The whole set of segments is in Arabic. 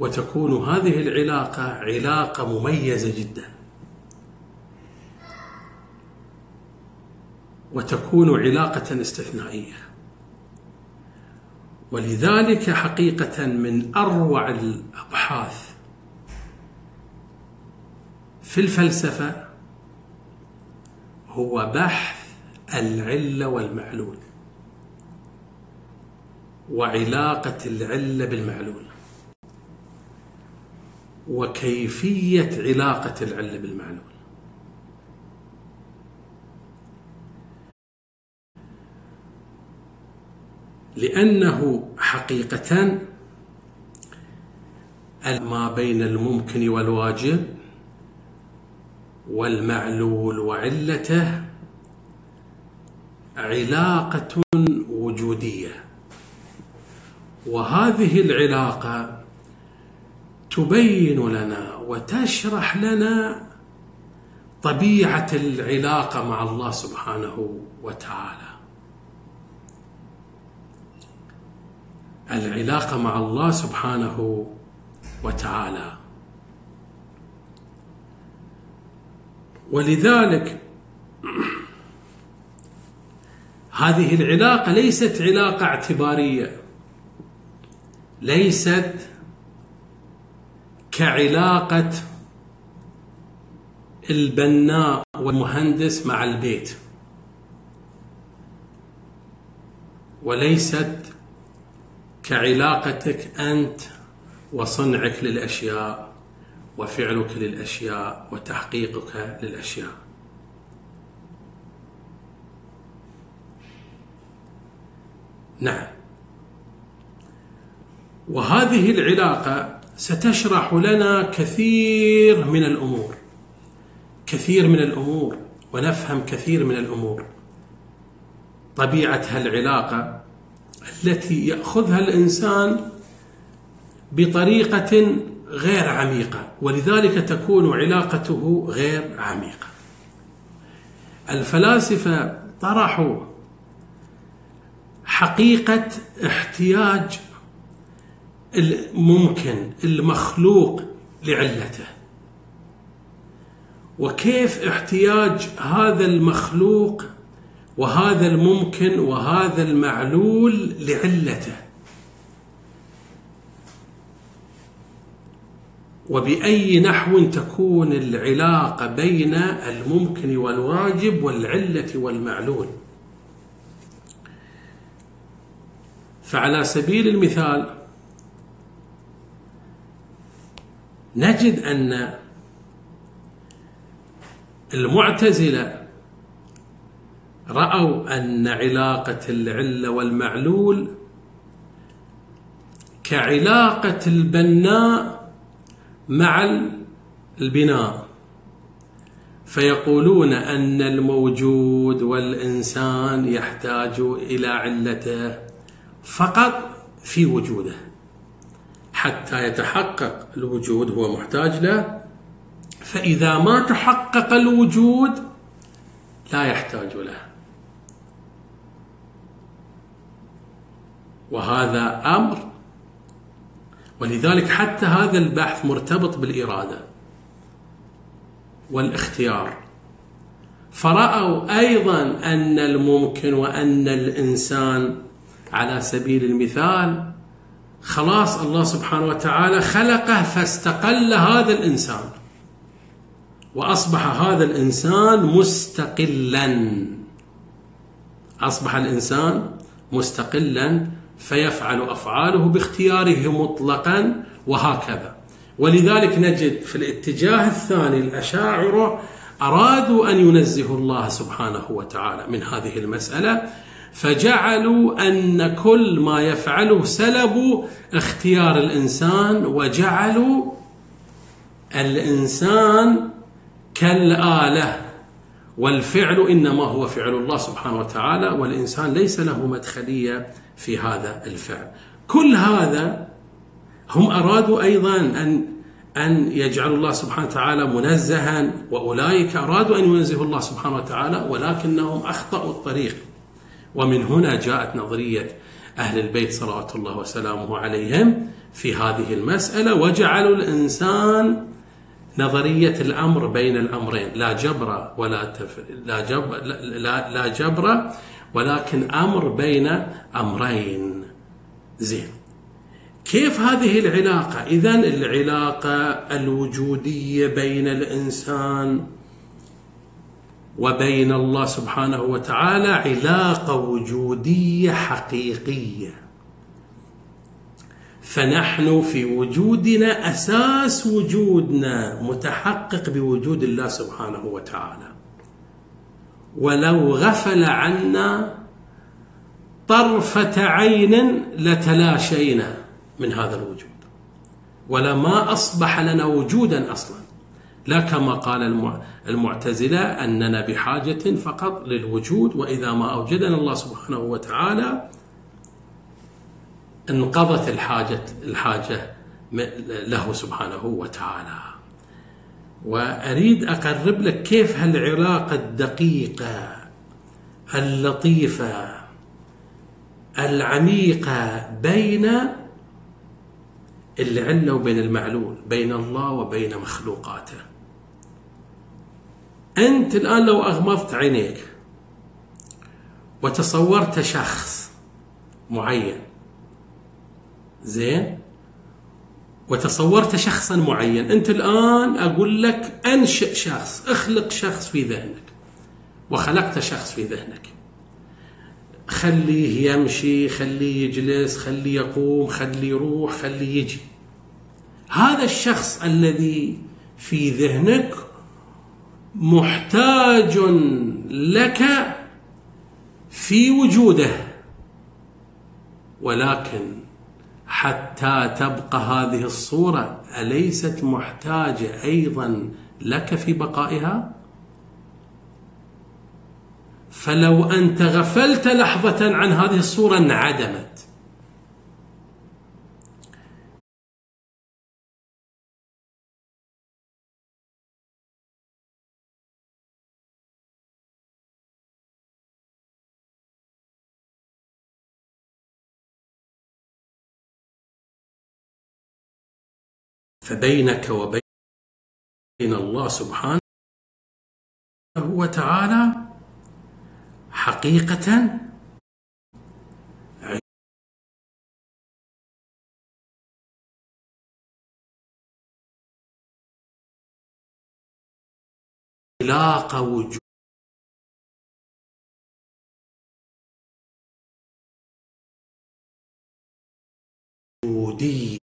وتكون هذه العلاقة علاقة مميزة جدا. وتكون علاقة استثنائية. ولذلك حقيقة من أروع الأبحاث في الفلسفة هو بحث العلة والمعلول وعلاقة العلة بالمعلول. وكيفية علاقة العلة بالمعلول. لأنه حقيقة ما بين الممكن والواجب والمعلول وعلته علاقة وجودية. وهذه العلاقة تبين لنا وتشرح لنا طبيعة العلاقة مع الله سبحانه وتعالى. العلاقة مع الله سبحانه وتعالى. ولذلك هذه العلاقة ليست علاقة اعتبارية ليست كعلاقة البناء والمهندس مع البيت. وليست كعلاقتك أنت وصنعك للأشياء وفعلك للأشياء وتحقيقك للأشياء. نعم. وهذه العلاقة ستشرح لنا كثير من الأمور. كثير من الأمور ونفهم كثير من الأمور. طبيعة هالعلاقة التي يأخذها الإنسان بطريقة غير عميقة ولذلك تكون علاقته غير عميقة. الفلاسفة طرحوا حقيقة احتياج الممكن المخلوق لعلته. وكيف احتياج هذا المخلوق وهذا الممكن وهذا المعلول لعلته؟ وبأي نحو تكون العلاقة بين الممكن والواجب والعلة والمعلول؟ فعلى سبيل المثال نجد أن المعتزلة رأوا أن علاقة العلة والمعلول كعلاقة البناء مع البناء. فيقولون أن الموجود والإنسان يحتاج إلى علته فقط في وجوده. حتى يتحقق الوجود هو محتاج له. فإذا ما تحقق الوجود لا يحتاج له. وهذا أمر. ولذلك حتى هذا البحث مرتبط بالإرادة والاختيار. فرأوا أيضا أن الممكن وأن الإنسان على سبيل المثال خلاص الله سبحانه وتعالى خلقه فاستقل هذا الإنسان. وأصبح هذا الإنسان مستقلا. أصبح الإنسان مستقلا فيفعل أفعاله باختياره مطلقا وهكذا. ولذلك نجد في الاتجاه الثاني الأشاعرة أرادوا أن ينزهوا الله سبحانه وتعالى من هذه المسألة فجعلوا أن كل ما يفعله سلبوا اختيار الإنسان وجعلوا الإنسان كالآلة والفعل إنما هو فعل الله سبحانه وتعالى والإنسان ليس له مدخلية في هذا الفعل. كل هذا هم أرادوا أيضا أن أن يجعلوا الله سبحانه وتعالى منزها وأولئك أرادوا أن ينزهوا الله سبحانه وتعالى ولكنهم أخطأوا الطريق. ومن هنا جاءت نظرية أهل البيت صلوات الله وسلامه عليهم في هذه المسألة. وجعلوا الإنسان نظرية الأمر بين الأمرين لا جبر ولا تف... لا, جبر لا... لا جبر ولكن أمر بين أمرين. زين. كيف هذه العلاقة؟ إذا العلاقة الوجودية بين الإنسان وبين الله سبحانه وتعالى علاقة وجودية حقيقية. فنحن في وجودنا أساس وجودنا متحقق بوجود الله سبحانه وتعالى. ولو غفل عنا طرفة عين لتلاشينا من هذا الوجود. ولما أصبح لنا وجودا أصلا. لا كما قال المعتزلة أننا بحاجة فقط للوجود وإذا ما أوجدنا الله سبحانه وتعالى انقضت الحاجة الحاجة له سبحانه وتعالى. وأريد أقرب لك كيف هالعلاقة الدقيقة اللطيفة العميقة بين العلة وبين المعلول بين الله وبين مخلوقاته. أنت الآن لو أغمضت عينيك وتصورت شخص معين زين؟ وتصورت شخصا معين أنت الآن أقول لك أنشئ شخص أخلق شخص في ذهنك وخلقت شخص في ذهنك. خليه يمشي خليه يجلس خليه يقوم خليه يروح خليه يجي. هذا الشخص الذي في ذهنك محتاج لك في وجوده ولكن حتى تبقى هذه الصورة أليست محتاجة أيضا لك في بقائها؟ فلو أنت غفلت لحظة عن هذه الصورة انعدمت فبينك وبين الله سبحانه وتعالى حقيقة علاقة وجودية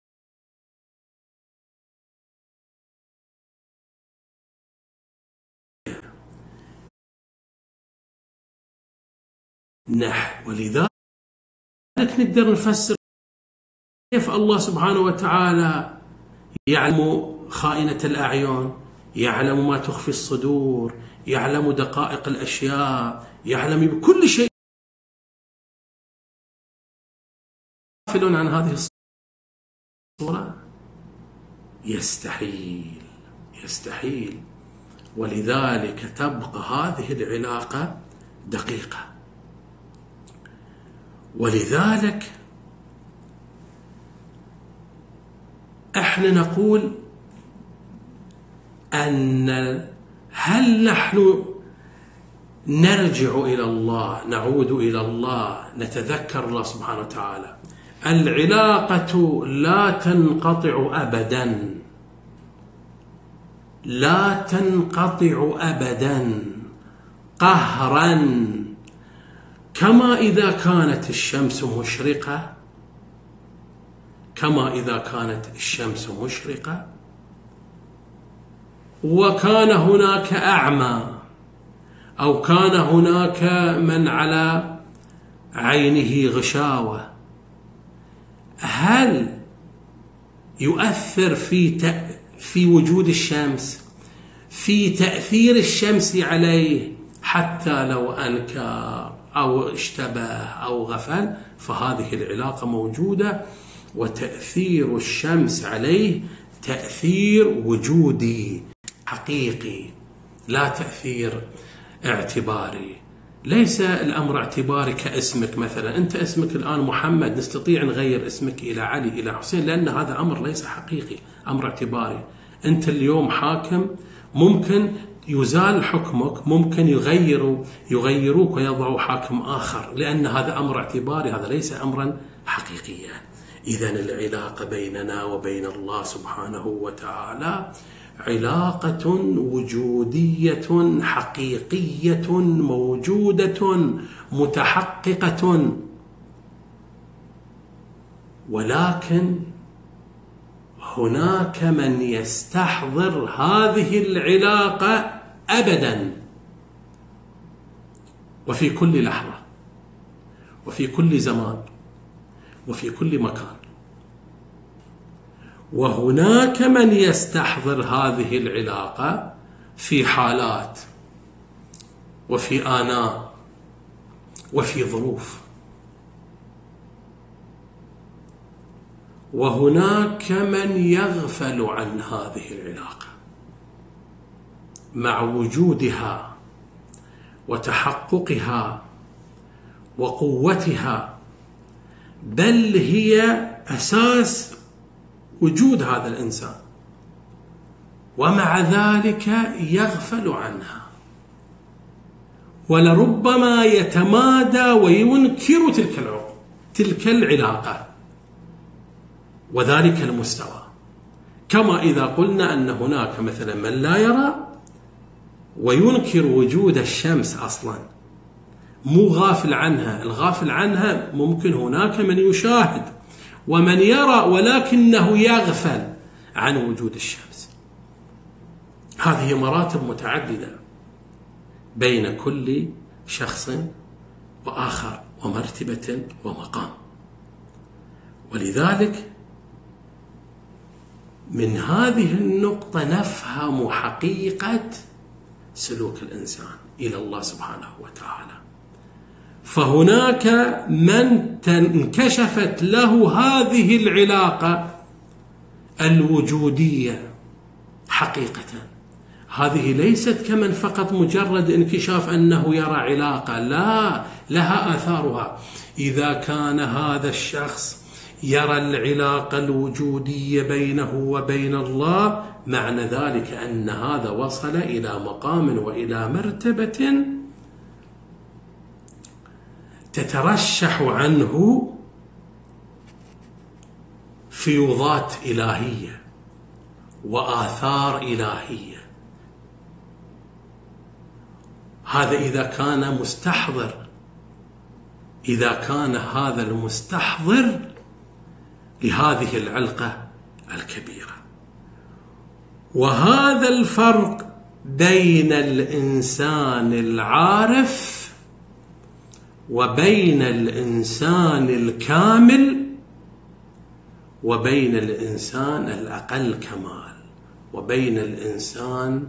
نحو. ولذلك نقدر نفسر كيف الله سبحانه وتعالى يعلم خائنة الأعين يعلم ما تخفي الصدور يعلم دقائق الأشياء يعلم بكل شيء. غافل عن هذه الصورة؟ يستحيل يستحيل. ولذلك تبقى هذه العلاقة دقيقة. ولذلك إحنا نقول أن هل نحن نرجع إلى الله نعود إلى الله نتذكر الله سبحانه وتعالى؟ العلاقة لا تنقطع ابدا. لا تنقطع ابدا. قهرا. كما إذا كانت الشمس مشرقة كما إذا كانت الشمس مشرقة وكان هناك أعمى أو كان هناك من على عينه غشاوة. هل يؤثر في في وجود الشمس في تأثير الشمس عليه؟ حتى لو أنكر أو اشتبه أو غفل فهذه العلاقة موجودة وتأثير الشمس عليه تأثير وجودي حقيقي لا تأثير اعتباري. ليس الأمر اعتباري كاسمك مثلا. أنت اسمك الآن محمد نستطيع نغير اسمك إلى علي إلى حسين لأن هذا أمر ليس حقيقي أمر اعتباري. أنت اليوم حاكم ممكن يزال حكمك ممكن يغيروا يغيروك ويضعوا حاكم آخر لأن هذا أمر اعتباري هذا ليس أمرا حقيقيا. إذا العلاقة بيننا وبين الله سبحانه وتعالى علاقة وجودية حقيقية موجودة متحققة. ولكن هناك من يستحضر هذه العلاقة أبدا. وفي كل لحظة وفي كل زمان وفي كل مكان. وهناك من يستحضر هذه العلاقة في حالات وفي آناء وفي ظروف. وهناك من يغفل عن هذه العلاقة مع وجودها وتحققها وقوتها بل هي أساس وجود هذا الإنسان ومع ذلك يغفل عنها. ولربما يتمادى وينكر تلك تلك العلاقة. وذلك المستوى. كما إذا قلنا أن هناك مثلا من لا يرى وينكر وجود الشمس أصلا مو غافل عنها. الغافل عنها ممكن هناك من يشاهد ومن يرى ولكنه يغفل عن وجود الشمس. هذه مراتب متعددة بين كل شخص وآخر ومرتبة ومقام. ولذلك من هذه النقطة نفهم حقيقة سلوك الإنسان إلى الله سبحانه وتعالى. فهناك من انكشفت له هذه العلاقة الوجودية حقيقة. هذه ليست كمن فقط مجرد انكشاف أنه يرى علاقة لا لها آثارها. إذا كان هذا الشخص يرى العلاقه الوجوديه بينه وبين الله معنى ذلك أن هذا وصل إلى مقام وإلى مرتبة تترشح عنه فيوضات إلهية وآثار إلهية. هذا إذا كان مستحضر إذا كان هذا المستحضر لهذه العلقة الكبيرة. وهذا الفرق بين الإنسان العارف وبين الإنسان الكامل وبين الإنسان الأقل كمال وبين الإنسان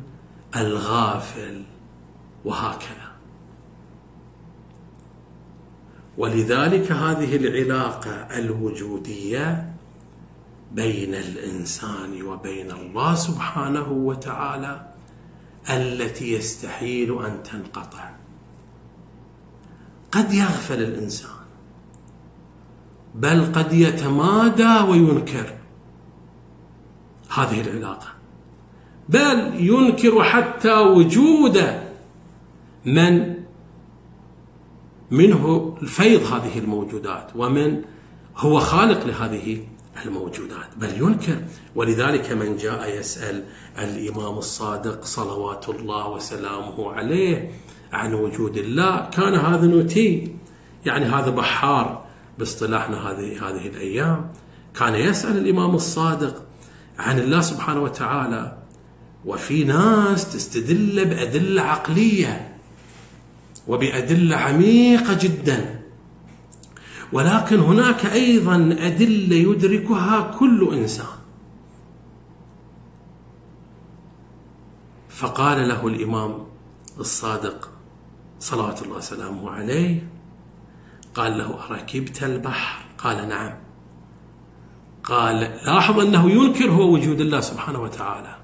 الغافل. وهكذا. ولذلك هذه العلاقة الوجودية بين الإنسان وبين الله سبحانه وتعالى التي يستحيل أن تنقطع. قد يغفل الإنسان بل قد يتمادى وينكر هذه العلاقة بل ينكر حتى وجود من منه الفيض هذه الموجودات ومن هو خالق لهذه الموجودات. بل ينكر ولذلك من جاء يسأل الإمام الصادق صلوات الله وسلامه عليه عن وجود الله كان هذا نوتي؟ يعني هذا بحار باصطلاحنا هذه هذه الأيام. كان يسأل الإمام الصادق عن الله سبحانه وتعالى وفي ناس تستدل بأدلة عقلية وبأدلة عميقة جدا. ولكن هناك أيضا أدلة يدركها كل إنسان. فقال له الإمام الصادق صلوات الله وسلامه عليه قال له أركبت البحر؟ قال نعم. قال لاحظ أنه ينكر هو وجود الله سبحانه وتعالى.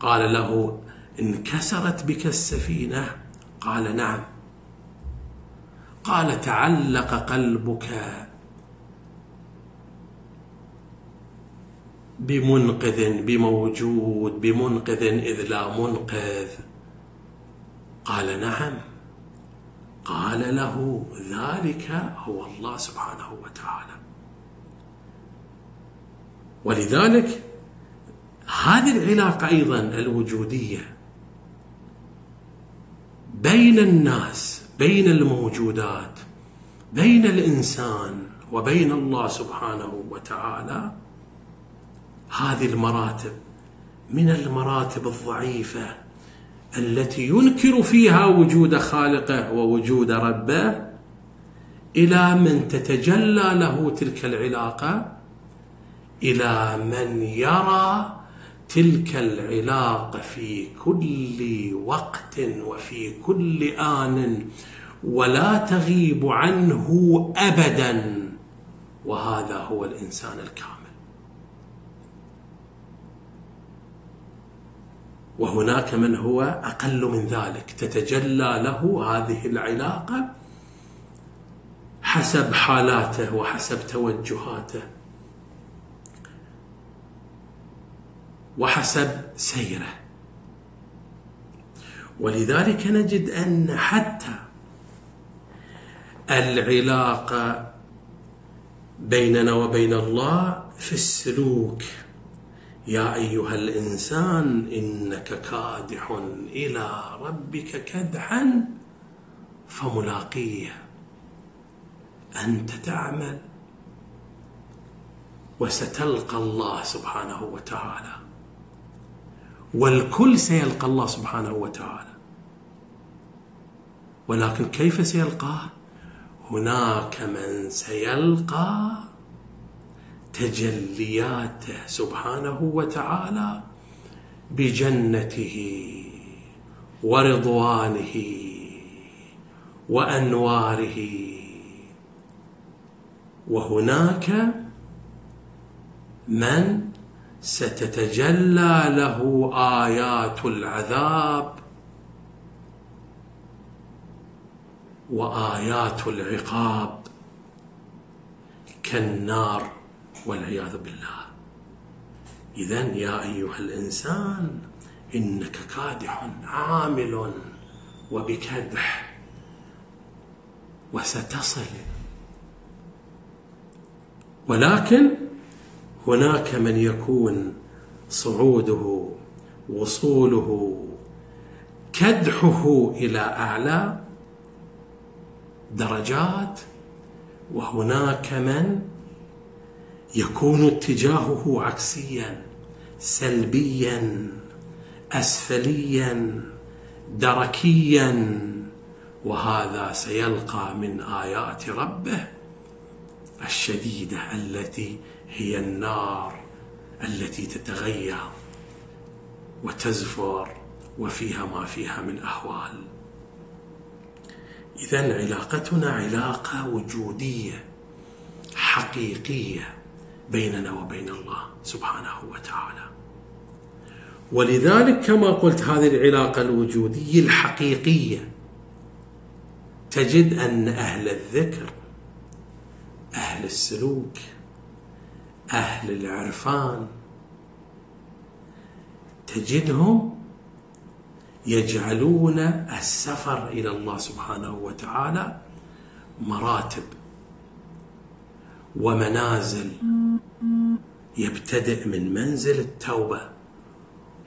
قال له انكسرت بك السفينة قال نعم. قال تعلق قلبك بمنقذ بموجود بمنقذ إذ لا منقذ. قال نعم. قال له ذلك هو الله سبحانه وتعالى. ولذلك هذه العلاقة أيضا الوجودية بين الناس بين الموجودات بين الإنسان وبين الله سبحانه وتعالى هذه المراتب من المراتب الضعيفة التي ينكر فيها وجود خالقه ووجود ربه إلى من تتجلى له تلك العلاقة إلى من يرى تلك العلاقة في كل وقت وفي كل آن ولا تغيب عنه أبدا. وهذا هو الإنسان الكامل. وهناك من هو أقل من ذلك. تتجلى له هذه العلاقة حسب حالاته وحسب توجهاته. وحسب سيره. ولذلك نجد أن حتى العلاقه بيننا وبين الله في السلوك. يا أيها الإنسان إنك كادح إلى ربك كدحا فملاقيه. أنت تعمل وستلقى الله سبحانه وتعالى. والكل سيلقى الله سبحانه وتعالى. ولكن كيف سيلقاه؟ هناك من سيلقى تجلياته سبحانه وتعالى بجنته ورضوانه وأنواره. وهناك من ستتجلى له آيات العذاب وآيات العقاب كالنار والعياذ بالله. اذا يا أيها الإنسان إنك كادح عامل وبكدح وستصل. ولكن هناك من يكون صعوده وصوله كدحه إلى أعلى درجات وهناك من يكون اتجاهه عكسيا سلبيا اسفليا دركيا. وهذا سيلقى من آيات ربه الشديدة التي هي النار التي تتغير وتزفر وفيها ما فيها من أهوال. اذا علاقتنا علاقة وجودية حقيقية بيننا وبين الله سبحانه وتعالى. ولذلك كما قلت هذه العلاقة الوجودية الحقيقية تجد أن أهل الذكر أهل السلوك أهل العرفان. تجدهم يجعلون السفر إلى الله سبحانه وتعالى مراتب ومنازل يبتدئ من منزل التوبة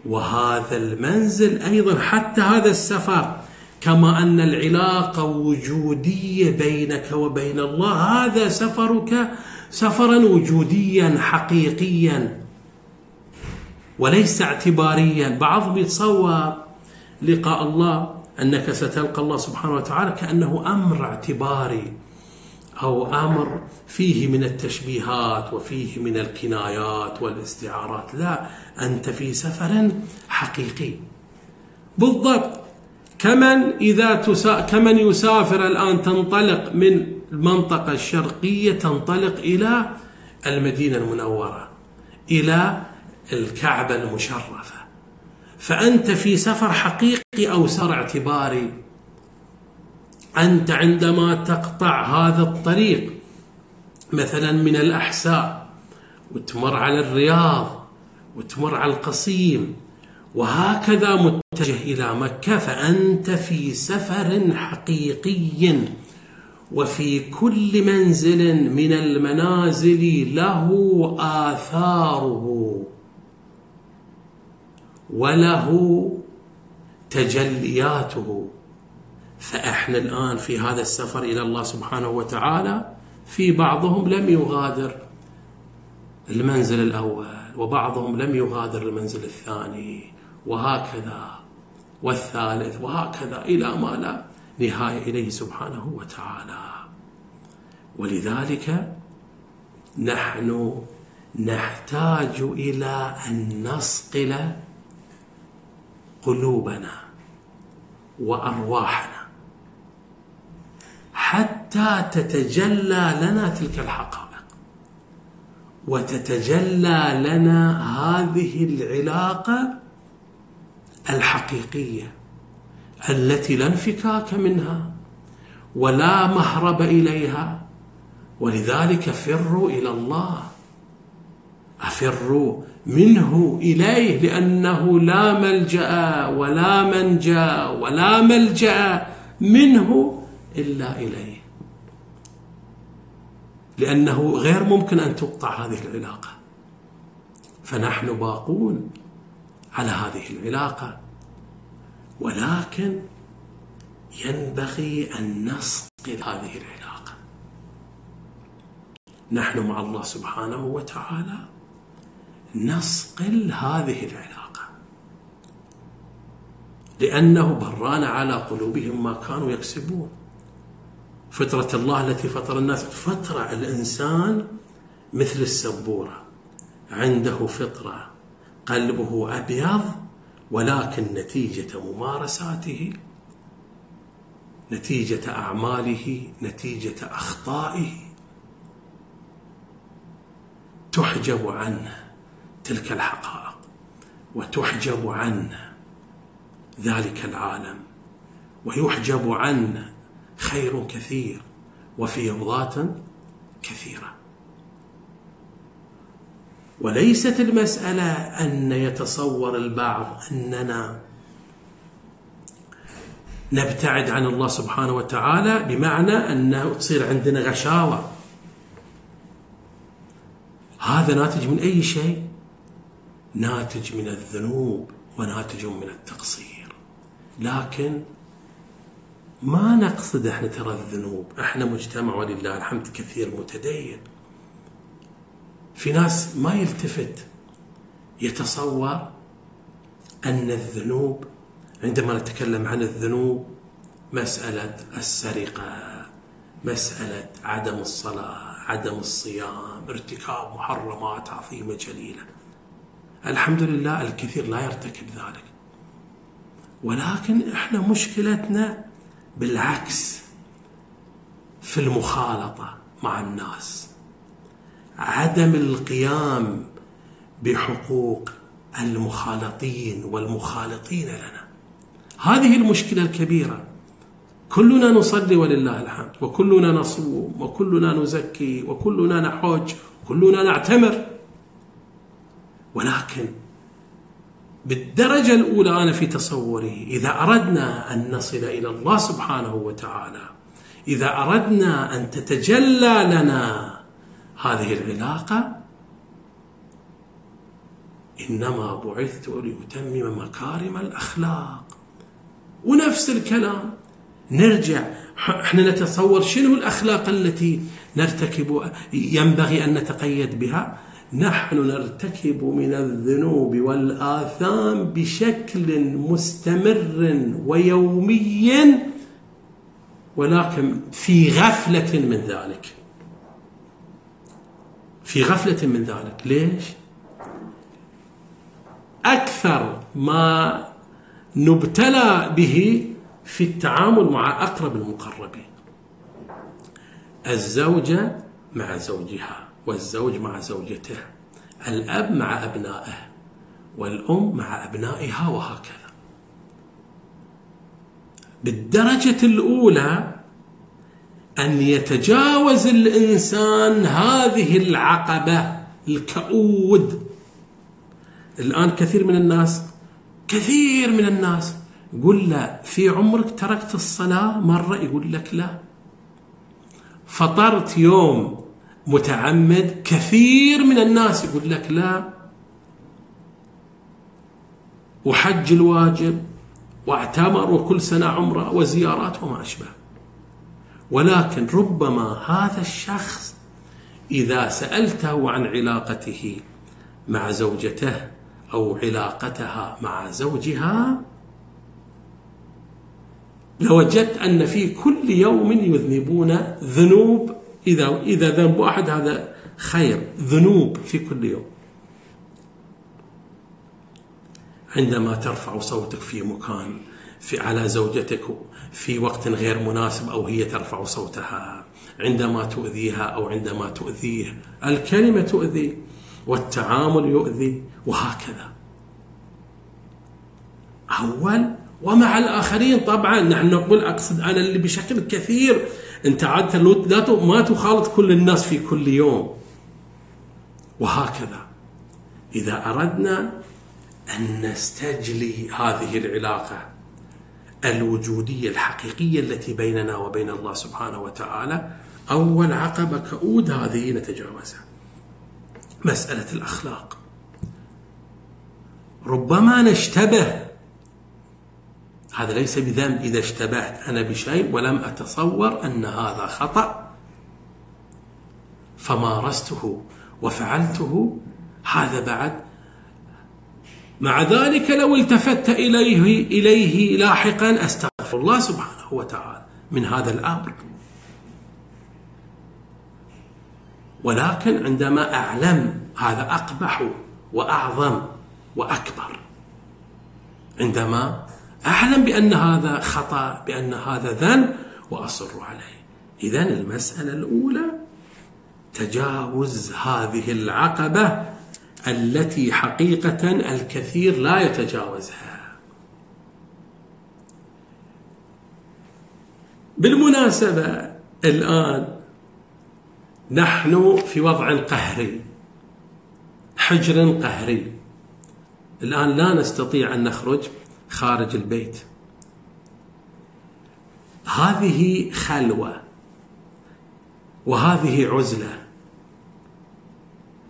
وهذا المنزل أيضا حتى هذا السفر كما أن العلاقة وجودية بينك وبين الله هذا سفرك سفرا وجوديا حقيقيا وليس اعتباريا. بعضهم يتصور لقاء الله أنك ستلقى الله سبحانه وتعالى كأنه أمر اعتباري أو أمر فيه من التشبيهات وفيه من الكنايات والاستعارات. لا أنت في سفر حقيقي. بالضبط. كمن إذا تسا كمن يسافر الآن تنطلق من المنطقة الشرقية تنطلق إلى المدينة المنورة إلى الكعبة المشرفة. فأنت في سفر حقيقي أو سفر اعتباري أنت عندما تقطع هذا الطريق مثلا من الأحساء وتمر على الرياض وتمر على القصيم وهكذا متجه إلى مكة فأنت في سفر حقيقي. وفي كل منزل من المنازل له آثاره وله تجلياته. فإحنا الآن في هذا السفر إلى الله سبحانه وتعالى في بعضهم لم يغادر المنزل الأول وبعضهم لم يغادر المنزل الثاني وهكذا والثالث وهكذا إلى ما لا نهايه إليه سبحانه وتعالى. ولذلك نحن نحتاج إلى أن نصقل قلوبنا وأرواحنا حتى تتجلى لنا تلك الحقائق وتتجلى لنا هذه العلاقة الحقيقية. التي لا انفكاك منها ولا مهرب إليها ولذلك فروا إلى الله. أفروا منه إليه لأنه لا ملجأ ولا منجأ ولا ملجأ منه إلا إليه. لأنه غير ممكن أن تقطع هذه العلاقة. فنحن باقون على هذه العلاقة. ولكن ينبغي أن نصقل هذه العلاقة. نحن مع الله سبحانه وتعالى نصقل هذه العلاقة. لأنه بران على قلوبهم ما كانوا يكسبون. فطرة الله التي فطر الناس فطرة الإنسان مثل السبورة. عنده فطرة قلبه أبيض ولكن نتيجة ممارساته نتيجة أعماله نتيجة أخطائه تحجب عنه تلك الحقائق وتحجب عنا ذلك العالم ويحجب عنا خير كثير وفيضات كثيرة. وليست المسألة أن يتصور البعض أننا نبتعد عن الله سبحانه وتعالى بمعنى انه تصير عندنا غشاوة. هذا ناتج من أي شيء؟ ناتج من الذنوب وناتج من التقصير. لكن ما نقصد إحنا ترى الذنوب؟ إحنا مجتمع ولله الحمد كثير متدين. في ناس ما يلتفت يتصور أن الذنوب عندما نتكلم عن الذنوب مسألة السرقة مسألة عدم الصلاة عدم الصيام ارتكاب محرمات عظيمة جليلة. الحمد لله الكثير لا يرتكب ذلك. ولكن إحنا مشكلتنا بالعكس في المخالطة مع الناس. عدم القيام بحقوق المخالطين والمخالطين لنا. هذه المشكلة الكبيرة. كلنا نصلي ولله الحمد وكلنا نصوم وكلنا نزكي وكلنا نحج وكلنا نعتمر. ولكن بالدرجة الأولى أنا في تصوري إذا أردنا أن نصل إلى الله سبحانه وتعالى إذا أردنا أن تتجلى لنا هذه العلاقة إنما بعثت لأتمم مكارم الأخلاق. ونفس الكلام نرجع إحنا نتصور شنو الأخلاق التي نرتكب ينبغي أن نتقيد بها؟ نحن نرتكب من الذنوب والآثام بشكل مستمر ويومي ولكن في غفلة من ذلك. في غفلة من ذلك. ليش؟ أكثر ما نبتلى به في التعامل مع أقرب المقربين. الزوجة مع زوجها والزوج مع زوجته الأب مع أبنائه والأم مع أبنائها وهكذا. بالدرجة الأولى أن يتجاوز الإنسان هذه العقبة الكؤود. الآن كثير من الناس كثير من الناس يقول لا في عمرك تركت الصلاة؟ مرة يقول لك لا. فطرت يوم متعمد كثير من الناس يقول لك لا. وحج الواجب وأعتمر وكل سنة عمرة وزيارات وما أشبه. ولكن ربما هذا الشخص إذا سألته عن علاقته مع زوجته أو علاقتها مع زوجها لوجدت أن في كل يوم يذنبون ذنوب إذا إذا ذنب واحد هذا خير ذنوب في كل يوم. عندما ترفع صوتك في مكان في على زوجتك في وقت غير مناسب أو هي ترفع صوتها عندما تؤذيها أو عندما تؤذيه. الكلمة تؤذي والتعامل يؤذي وهكذا. أول ومع الآخرين طبعا نحن نقول أقصد أنا اللي بشكل كثير أنت عادة ما تخالط كل الناس في كل يوم. وهكذا. إذا أردنا أن نستجلي هذه العلاقة الوجودية الحقيقية التي بيننا وبين الله سبحانه وتعالى. أول عقبة كؤود هذه نتجاوزها مسألة الأخلاق. ربما نشتبه. هذا ليس بذنب إذا اشتبهت أنا بشيء ولم أتصور أن هذا خطأ. فمارسته وفعلته هذا بعد مع ذلك لو التفت إليه إليه لاحقا أستغفر الله سبحانه وتعالى من هذا الأمر. ولكن عندما أعلم هذا أقبح وأعظم وأكبر عندما أعلم بأن هذا خطأ بأن هذا ذنب وأصر عليه. إذا المسألة الأولى تجاوز هذه العقبة التي حقيقة الكثير لا يتجاوزها. بالمناسبة الآن نحن في وضع قهري حجر قهري. الآن لا نستطيع أن نخرج خارج البيت. هذه خلوة وهذه عزلة.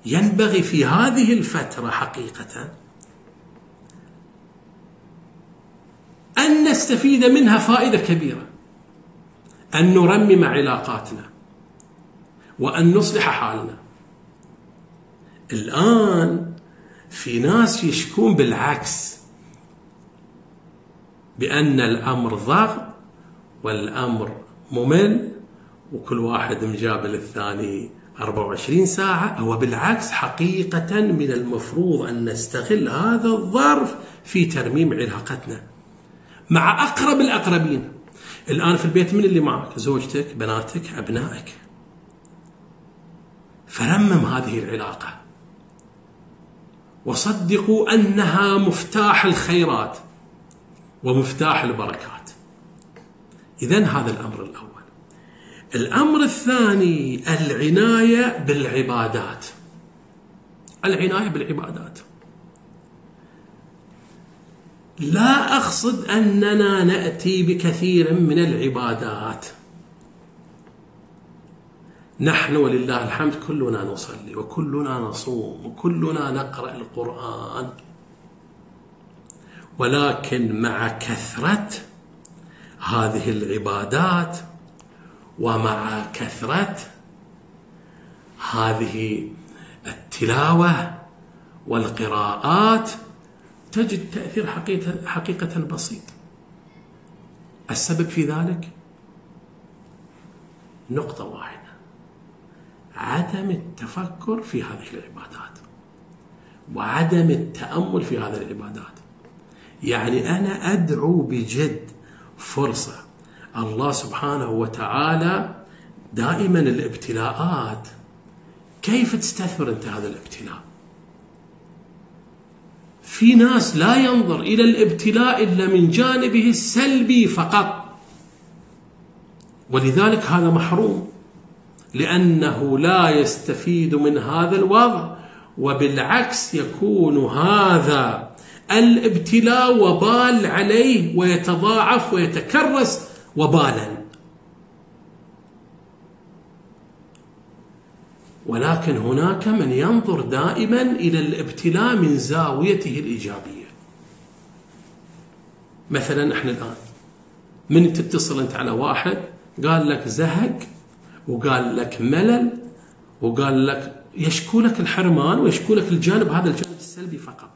ينبغي في هذه الفترة حقيقة أن نستفيد منها فائدة كبيرة. أن نرمم علاقاتنا وأن نصلح حالنا. الآن في ناس يشكون بالعكس بأن الأمر ضغط والأمر ممل وكل واحد مجابل الثاني 24 ساعة هو بالعكس حقيقة من المفروض أن نستغل هذا الظرف في ترميم علاقتنا مع أقرب الأقربين. الآن في البيت من اللي معك؟ زوجتك بناتك أبنائك. فرمم هذه العلاقة. وصدقوا أنها مفتاح الخيرات ومفتاح البركات. إذا هذا الأمر الأول. الأمر الثاني العناية بالعبادات. العناية بالعبادات. لا أقصد أننا نأتي بكثير من العبادات. نحن ولله الحمد كلنا نصلي وكلنا نصوم وكلنا نقرأ القرآن. ولكن مع كثرة هذه العبادات ومع كثرة هذه التلاوة والقراءات تجد تأثير حقيقة, حقيقة بسيط. السبب في ذلك؟ نقطة واحدة. عدم التفكر في هذه العبادات وعدم التأمل في هذه العبادات. يعني أنا أدعو بجد فرصة الله سبحانه وتعالى دائما الابتلاءات. كيف تستثمر أنت هذا الابتلاء؟ في ناس لا ينظر إلى الابتلاء إلا من جانبه السلبي فقط. ولذلك هذا محروم لأنه لا يستفيد من هذا الوضع وبالعكس يكون هذا الابتلاء وبال عليه ويتضاعف ويتكرس وبالا. ولكن هناك من ينظر دائما إلى الابتلاء من زاويته الإيجابية. مثلا إحنا الآن من تتصل أنت على واحد قال لك زهق وقال لك ملل وقال لك يشكو لك الحرمان ويشكو لك الجانب هذا الجانب السلبي فقط.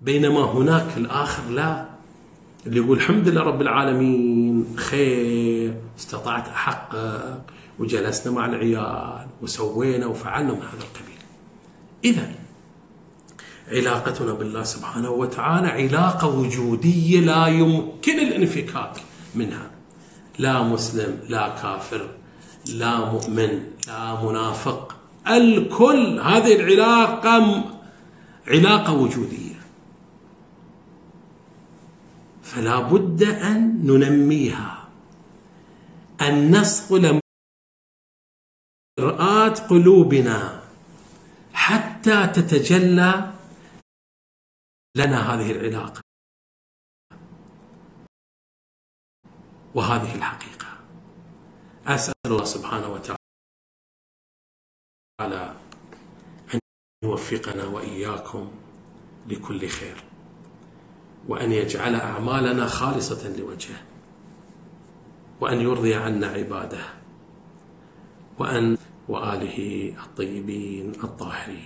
بينما هناك الآخر لا. اللي يقول الحمد لله رب العالمين خير استطعت أحقق وجلسنا مع العيال وسوينا وفعلنا من هذا القبيل إذا علاقتنا بالله سبحانه وتعالى علاقة وجودية لا يمكن الانفكاك منها. لا مسلم لا كافر لا مؤمن لا منافق الكل هذه العلاقة علاقة وجودية. فلا بد أن ننميها. أن نصقل مرآة قلوبنا حتى تتجلى لنا هذه العلاقة. وهذه الحقيقة. أسأل الله سبحانه وتعالى أن يوفقنا وإياكم لكل خير. وأن يجعل أعمالنا خالصة لوجهه وأن يرضي عنا عباده وأن وآله الطيبين الطاهرين.